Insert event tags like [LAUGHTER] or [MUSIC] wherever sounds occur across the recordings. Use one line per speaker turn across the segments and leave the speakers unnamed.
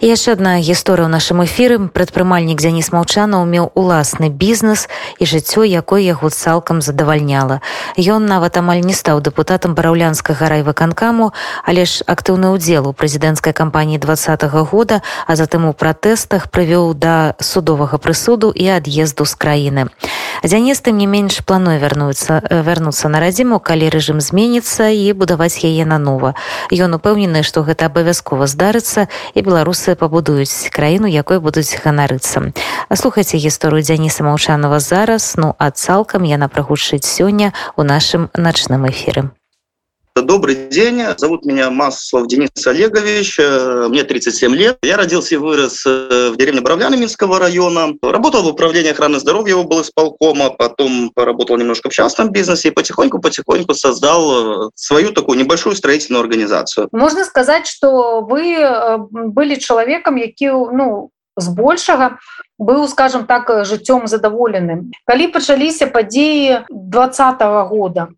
яшчэ одна гісторыя ў нашым эфіры прадпрымальнік дзяніс маўчанаў меў уласны бізнес і жыццё якое яго цалкам задавальняла ён нават амаль не стаў дэпутатам бараўлянскага райвыканкаму але ж актыўны ўдзел у прэзідэнцкай кампаніі два -го года а затым у пратэстах прывёў да судовага прысуду і ад'езду з краіны дзяніс тым не менш плануе вярнуцца вярнуцца на радзіму калі рэжым зменіцца і будаваць яе нанова ён упэўнены што гэта абавязкова здарыцца і беларусы беларусы пабудуюць краіну якой будуць ганарыцца слухайце гісторыю дзяніса маўчанова зараз ну а цалкам яна прагучыць сёння у нашым начным эфіры
Добрый день, зовут меня Маслов Денис Олегович, э, мне 37 лет. Я родился и вырос э, в деревне Бравляна Минского района. Работал в управлении охраны здоровья был исполкома, потом поработал немножко в частном бизнесе и потихоньку-потихоньку создал э, свою такую небольшую строительную организацию.
Можно сказать, что вы были человеком, які, ну, збольшага быў скажем так жыццём задаволеным калі пачаліся падзеі двадцатого года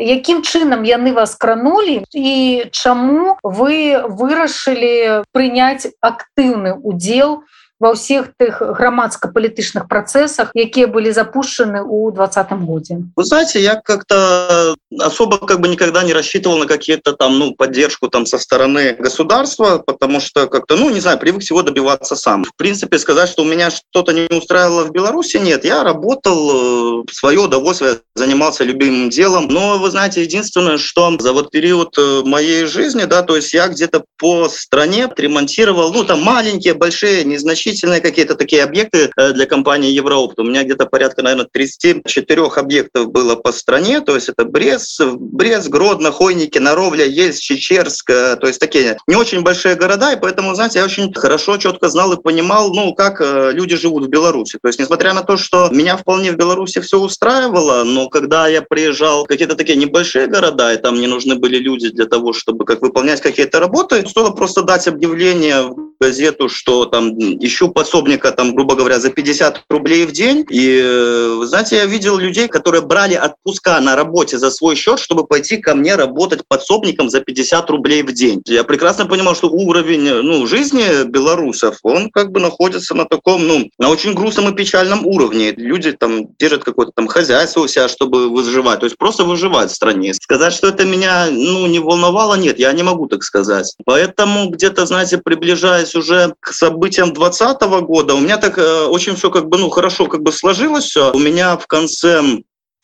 якім чынам яны вас кранулі і чаму вы вырашылі прыняць актыўны удзел ва ўсіх тых грамадска-палітычных працэсах якія былі запущены у двадцатом годе
вы знаете я как-то особо как бы никогда не рассчитывал на какие-то там ну поддержку там со стороны государства потому что как-то ну не знаю привык всего добиваться сам в принципе сказать что у меня что-то не устраивало в беларуси нет я работал э, свое удовольствие занимался любимым делом но вы знаете единственное что за вот период э, моей жизни да то есть я где-то по стране ремонтировал ну там маленькие большие незначительные значительные какие-то такие объекты э, для компании Евроопт. У меня где-то порядка, наверное, 34 объектов было по стране. То есть это Брест, Брест, Гродно, Хойники, Наровля, Ельц, Чечерск. Э, то есть такие не очень большие города. И поэтому, знаете, я очень хорошо, четко знал и понимал, ну, как э, люди живут в Беларуси. То есть, несмотря на то, что меня вполне в Беларуси все устраивало, но когда я приезжал в какие-то такие небольшие города, и там мне нужны были люди для того, чтобы как выполнять какие-то работы, стоило просто дать объявление в газету, что там ищу пособника, там, грубо говоря, за 50 рублей в день. И, э, знаете, я видел людей, которые брали отпуска на работе за свой счет, чтобы пойти ко мне работать подсобником за 50 рублей в день. Я прекрасно понимал, что уровень ну, жизни белорусов, он как бы находится на таком, ну, на очень грустном и печальном уровне. Люди там держат какое-то там хозяйство у себя, чтобы выживать, то есть просто выживать в стране. Сказать, что это меня, ну, не волновало, нет, я не могу так сказать. Поэтому где-то, знаете, приближаясь уже к событиям 20 2020 года у меня так э, очень все как бы ну хорошо как бы сложилось все. У меня в конце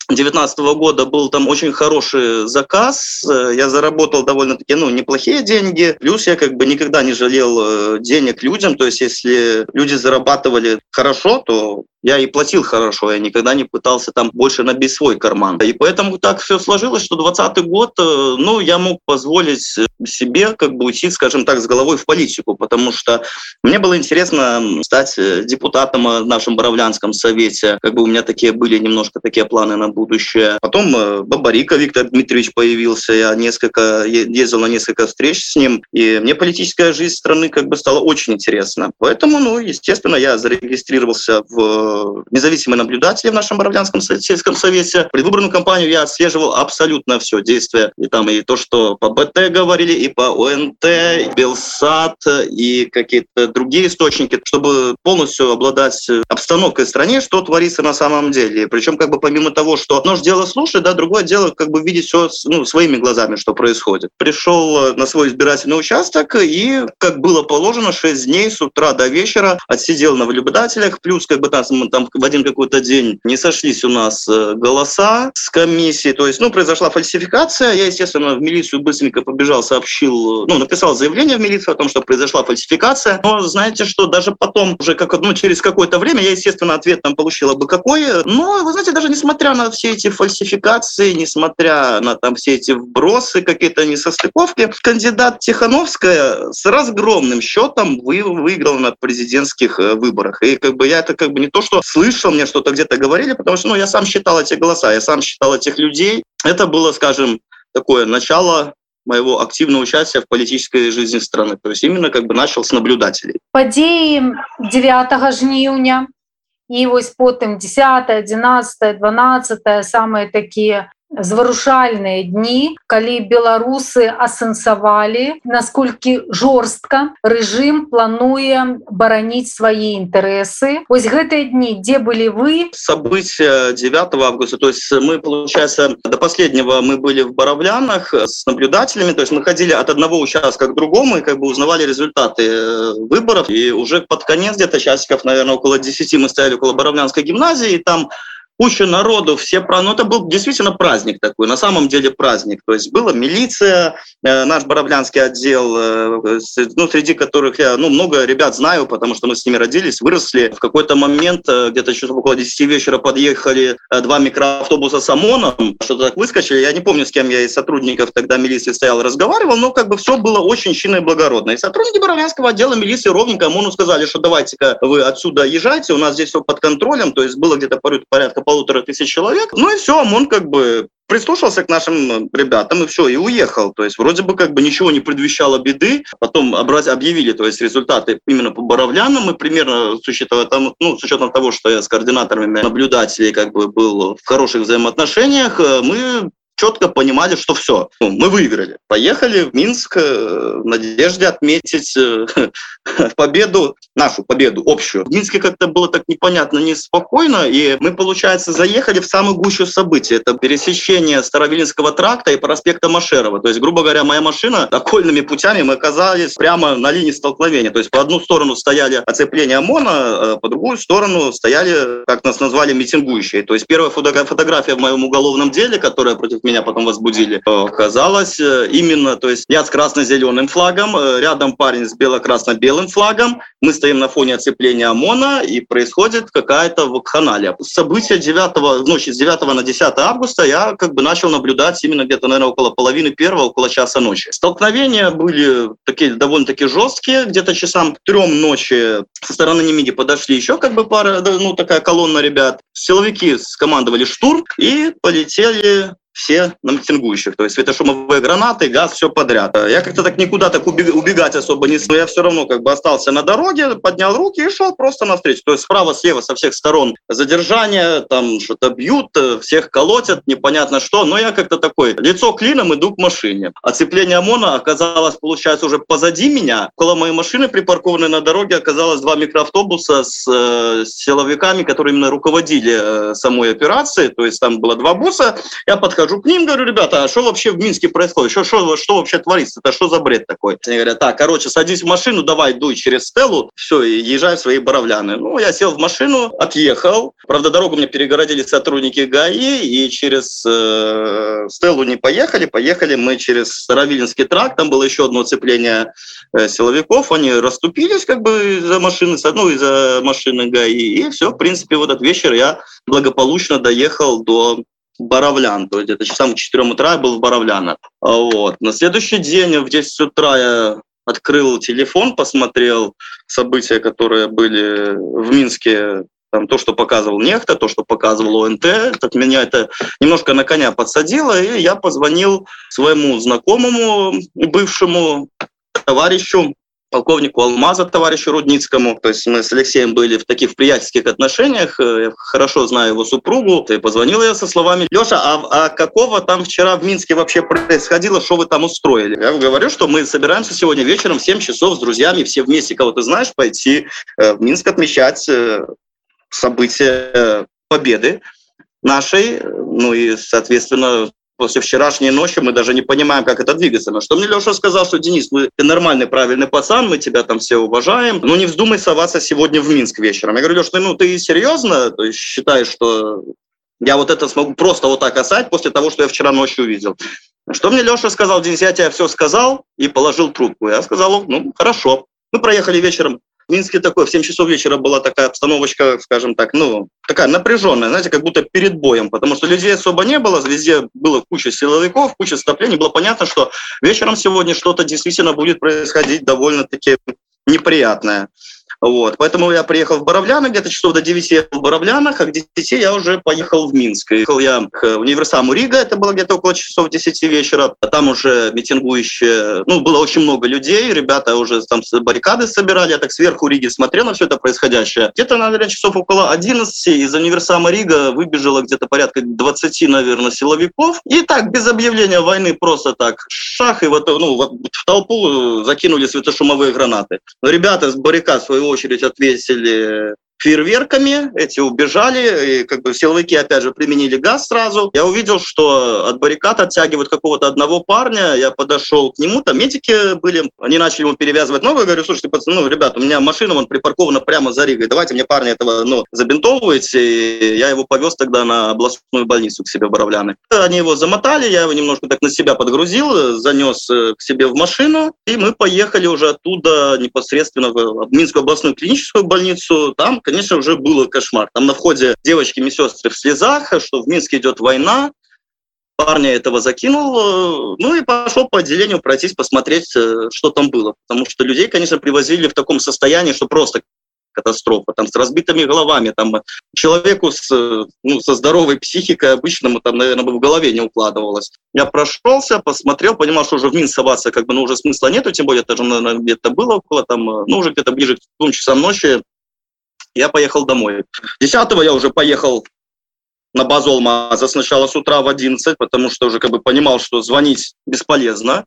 2019 года был там очень хороший заказ, э, я заработал довольно-таки ну, неплохие деньги, плюс я как бы никогда не жалел э, денег людям, то есть если люди зарабатывали хорошо, то я и платил хорошо, я никогда не пытался там больше набить свой карман. И поэтому так все сложилось, что 2020 год, э, ну, я мог позволить себе как бы уйти, скажем так, с головой в политику, потому что мне было интересно стать э, депутатом в нашем Боровлянском совете. Как бы у меня такие были немножко такие планы на будущее. Потом э, Бабарика Виктор Дмитриевич появился, я несколько ездил на несколько встреч с ним, и мне политическая жизнь страны как бы стала очень интересна. Поэтому, ну, естественно, я зарегистрировался в независимый наблюдатель в нашем Боровлянском сельском совете. Предвыборную кампанию я отслеживал абсолютно все действия. И там и то, что по БТ говорили, и по ОНТ, и Белсат, и какие-то другие источники, чтобы полностью обладать обстановкой в стране, что творится на самом деле. Причем как бы помимо того, что одно же дело слушать, да, другое дело как бы видеть все ну, своими глазами, что происходит. Пришел на свой избирательный участок и, как было положено, 6 дней с утра до вечера отсидел на наблюдателях, плюс как бы там там в один какой-то день не сошлись у нас э, голоса с комиссии, то есть, ну, произошла фальсификация, я, естественно, в милицию быстренько побежал, сообщил, ну, написал заявление в милицию о том, что произошла фальсификация, но знаете, что даже потом, уже как, ну, через какое-то время, я, естественно, ответ там получила бы какой, но, вы знаете, даже несмотря на все эти фальсификации, несмотря на там все эти вбросы, какие-то несостыковки, кандидат Тихановская с разгромным счетом вы, выиграл на президентских э, выборах. И как бы я это как бы не то, что слышал, мне что-то где-то говорили, потому что ну, я сам считал эти голоса, я сам считал этих людей. Это было, скажем, такое начало моего активного участия в политической жизни страны. То есть именно как бы начал с наблюдателей.
Подеи 9 жніўня і вось потым 10 11 12 самыя такія Зварушальныя дні калі беларусы асэнсавалі насколькі жорстка рэжым плануе бараніць свае інтарэсы. Ось гэтыя дні дзе былі вы?
События 9 августа то есть мы получается до последнего мы были в баравлянах с наблюдателями то есть мы ходили от одного участка к другому и как бы узнавали результаты э, выборов. И уже под конец где-то часиков наверное около 10 мы стояли около баравлянской гимназии и там куча народу, все про... Ну, это был действительно праздник такой, на самом деле праздник. То есть была милиция, э, наш Боровлянский отдел, э, ну, среди которых я, ну, много ребят знаю, потому что мы с ними родились, выросли. В какой-то момент, э, где-то часов около 10 вечера подъехали два микроавтобуса с ОМОНом, что-то так выскочили. Я не помню, с кем я из сотрудников тогда милиции стоял, разговаривал, но как бы все было очень чинно и благородно. И сотрудники Боровлянского отдела милиции ровненько ОМОНу сказали, что давайте-ка вы отсюда езжайте, у нас здесь все под контролем, то есть было где-то порядка полутора тысяч человек. Ну и все, ОМОН как бы прислушался к нашим ребятам и все, и уехал. То есть вроде бы как бы ничего не предвещало беды. Потом объявили то есть, результаты именно по Боровлянам. Мы примерно, с учетом, ну, с учетом того, что я с координаторами наблюдателей как бы был в хороших взаимоотношениях, мы четко понимали, что все, ну, мы выиграли. Поехали в Минск э, в надежде отметить э, [LAUGHS] победу, нашу победу общую. В Минске как-то было так непонятно, неспокойно, и мы, получается, заехали в самую гущу событий. Это пересечение Старовилинского тракта и проспекта Машерова. То есть, грубо говоря, моя машина окольными путями мы оказались прямо на линии столкновения. То есть, по одну сторону стояли оцепления ОМОНа, а по другую сторону стояли, как нас назвали, митингующие. То есть, первая фотография в моем уголовном деле, которая против меня потом возбудили, оказалось э, именно, то есть я с красно-зеленым флагом, э, рядом парень с бело-красно-белым флагом, мы стоим на фоне оцепления ОМОНа, и происходит какая-то вакханалия. События 9, ночи с 9 на 10 августа я как бы начал наблюдать именно где-то, наверное, около половины первого, около часа ночи. Столкновения были такие довольно-таки жесткие, где-то часам трем ночи со стороны Немиги подошли еще как бы пара, ну такая колонна ребят. Силовики скомандовали штурм и полетели все на митингующих. То есть светошумовые гранаты, газ, все подряд. Я как-то так никуда так убегать особо не смог. Я все равно как бы остался на дороге, поднял руки и шел просто навстречу. То есть справа, слева, со всех сторон задержание, там что-то бьют, всех колотят, непонятно что. Но я как-то такой, лицо клином, иду к машине. Оцепление ОМОНа оказалось, получается, уже позади меня. Около моей машины, припаркованной на дороге, оказалось два микроавтобуса с, э, силовиками, которые именно руководили э, самой операцией. То есть там было два буса. Я подхожу подхожу к ним, говорю, ребята, а что вообще в Минске происходит? Что, что, что вообще творится? Это что за бред такой? Они говорят, так, короче, садись в машину, давай дуй через Стеллу, все, и езжай в свои Боровляны. Ну, я сел в машину, отъехал. Правда, дорогу мне перегородили сотрудники ГАИ, и через э, Стеллу не поехали. Поехали мы через Старовилинский тракт, там было еще одно оцепление э, силовиков, они расступились как бы за машины, ну, из-за машины ГАИ, и все, в принципе, в этот вечер я благополучно доехал до Боровлян, то есть где-то часам к 4 утра я был в Боровлянах. Вот. На следующий день в 10 утра я открыл телефон, посмотрел события, которые были в Минске, там, то, что показывал Нехта, то, что показывал ОНТ, от меня это немножко на коня подсадило, и я позвонил своему знакомому, бывшему товарищу, полковнику Алмаза, товарищу Рудницкому. То есть мы с Алексеем были в таких приятельских отношениях, э, я хорошо знаю его супругу. И позвонил я со словами, Леша, а, а какого там вчера в Минске вообще происходило, что вы там устроили? Я говорю, что мы собираемся сегодня вечером в 7 часов с друзьями, все вместе, кого ты знаешь, пойти э, в Минск отмечать э, события победы нашей, ну и, соответственно, после вчерашней ночи мы даже не понимаем, как это двигаться. Но что мне Леша сказал, что Денис, мы, ты нормальный, правильный пацан, мы тебя там все уважаем, но не вздумай соваться сегодня в Минск вечером. Я говорю, Леша, ты, ну, ты серьезно то есть, считаешь, что я вот это смогу просто вот так осать после того, что я вчера ночью увидел? Что мне Леша сказал, Денис, я тебе все сказал и положил трубку. Я сказал, ну, хорошо. Мы проехали вечером в Минске такой, в 7 часов вечера была такая обстановочка, скажем так, ну, такая напряженная, знаете, как будто перед боем, потому что людей особо не было, везде было куча силовиков, куча стоплений, было понятно, что вечером сегодня что-то действительно будет происходить довольно-таки неприятное. Вот. Поэтому я приехал в Боровляны, где-то часов до 9 в Боровлянах, а к 10 я уже поехал в Минск. Ехал я к универсаму Рига, это было где-то около часов 10 вечера. А там уже митингующие, ну, было очень много людей, ребята уже там баррикады собирали, я так сверху Риги смотрел на все это происходящее. Где-то, наверное, часов около 11 из универсама Рига выбежало где-то порядка 20, наверное, силовиков. И так, без объявления войны, просто так, шах, и вот, ну, в толпу закинули светошумовые гранаты. Ребята с баррикад, в свою очередь, ответили фейерверками, эти убежали, и как бы силовики опять же применили газ сразу. Я увидел, что от баррикад оттягивают какого-то одного парня, я подошел к нему, там медики были, они начали ему перевязывать ногу, я говорю, слушайте, пацаны, ну, ребята, у меня машина вон припаркована прямо за Ригой, давайте мне парня этого, ну, забинтовывайте, и я его повез тогда на областную больницу к себе в Боровляны. Они его замотали, я его немножко так на себя подгрузил, занес э, к себе в машину, и мы поехали уже оттуда непосредственно в Минскую областную клиническую больницу, там конечно, уже было кошмар. Там на входе девочки медсестры в слезах, что в Минске идет война, парня этого закинул, ну и пошел по отделению пройтись, посмотреть, э, что там было. Потому что людей, конечно, привозили в таком состоянии, что просто катастрофа, там с разбитыми головами, там человеку с, ну, со здоровой психикой обычному там, наверное, бы в голове не укладывалось. Я прошелся, посмотрел, понимал, что уже в Минск соваться как бы, ну, уже смысла нету, тем более это же, наверное, где-то было около, там, ну, уже где-то ближе к двум часам ночи, я поехал домой. 10 я уже поехал на базу Алмаза сначала с утра в 11, потому что уже как бы понимал, что звонить бесполезно.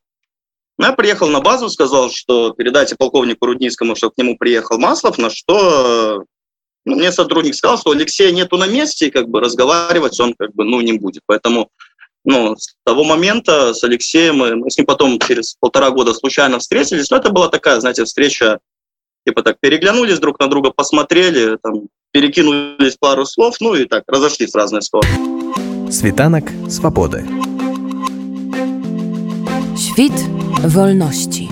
Но я приехал на базу, сказал, что передайте полковнику Рудницкому, что к нему приехал Маслов, на что ну, мне сотрудник сказал, что Алексея нету на месте, и как бы разговаривать он как бы ну, не будет. Поэтому ну, с того момента с Алексеем мы, мы с ним потом через полтора года случайно встретились. Но это была такая, знаете, встреча типа так переглянулись друг на друга, посмотрели, там, перекинулись пару слов, ну и так, разошлись в разные стороны.
Світанок свободы. Świt wolności.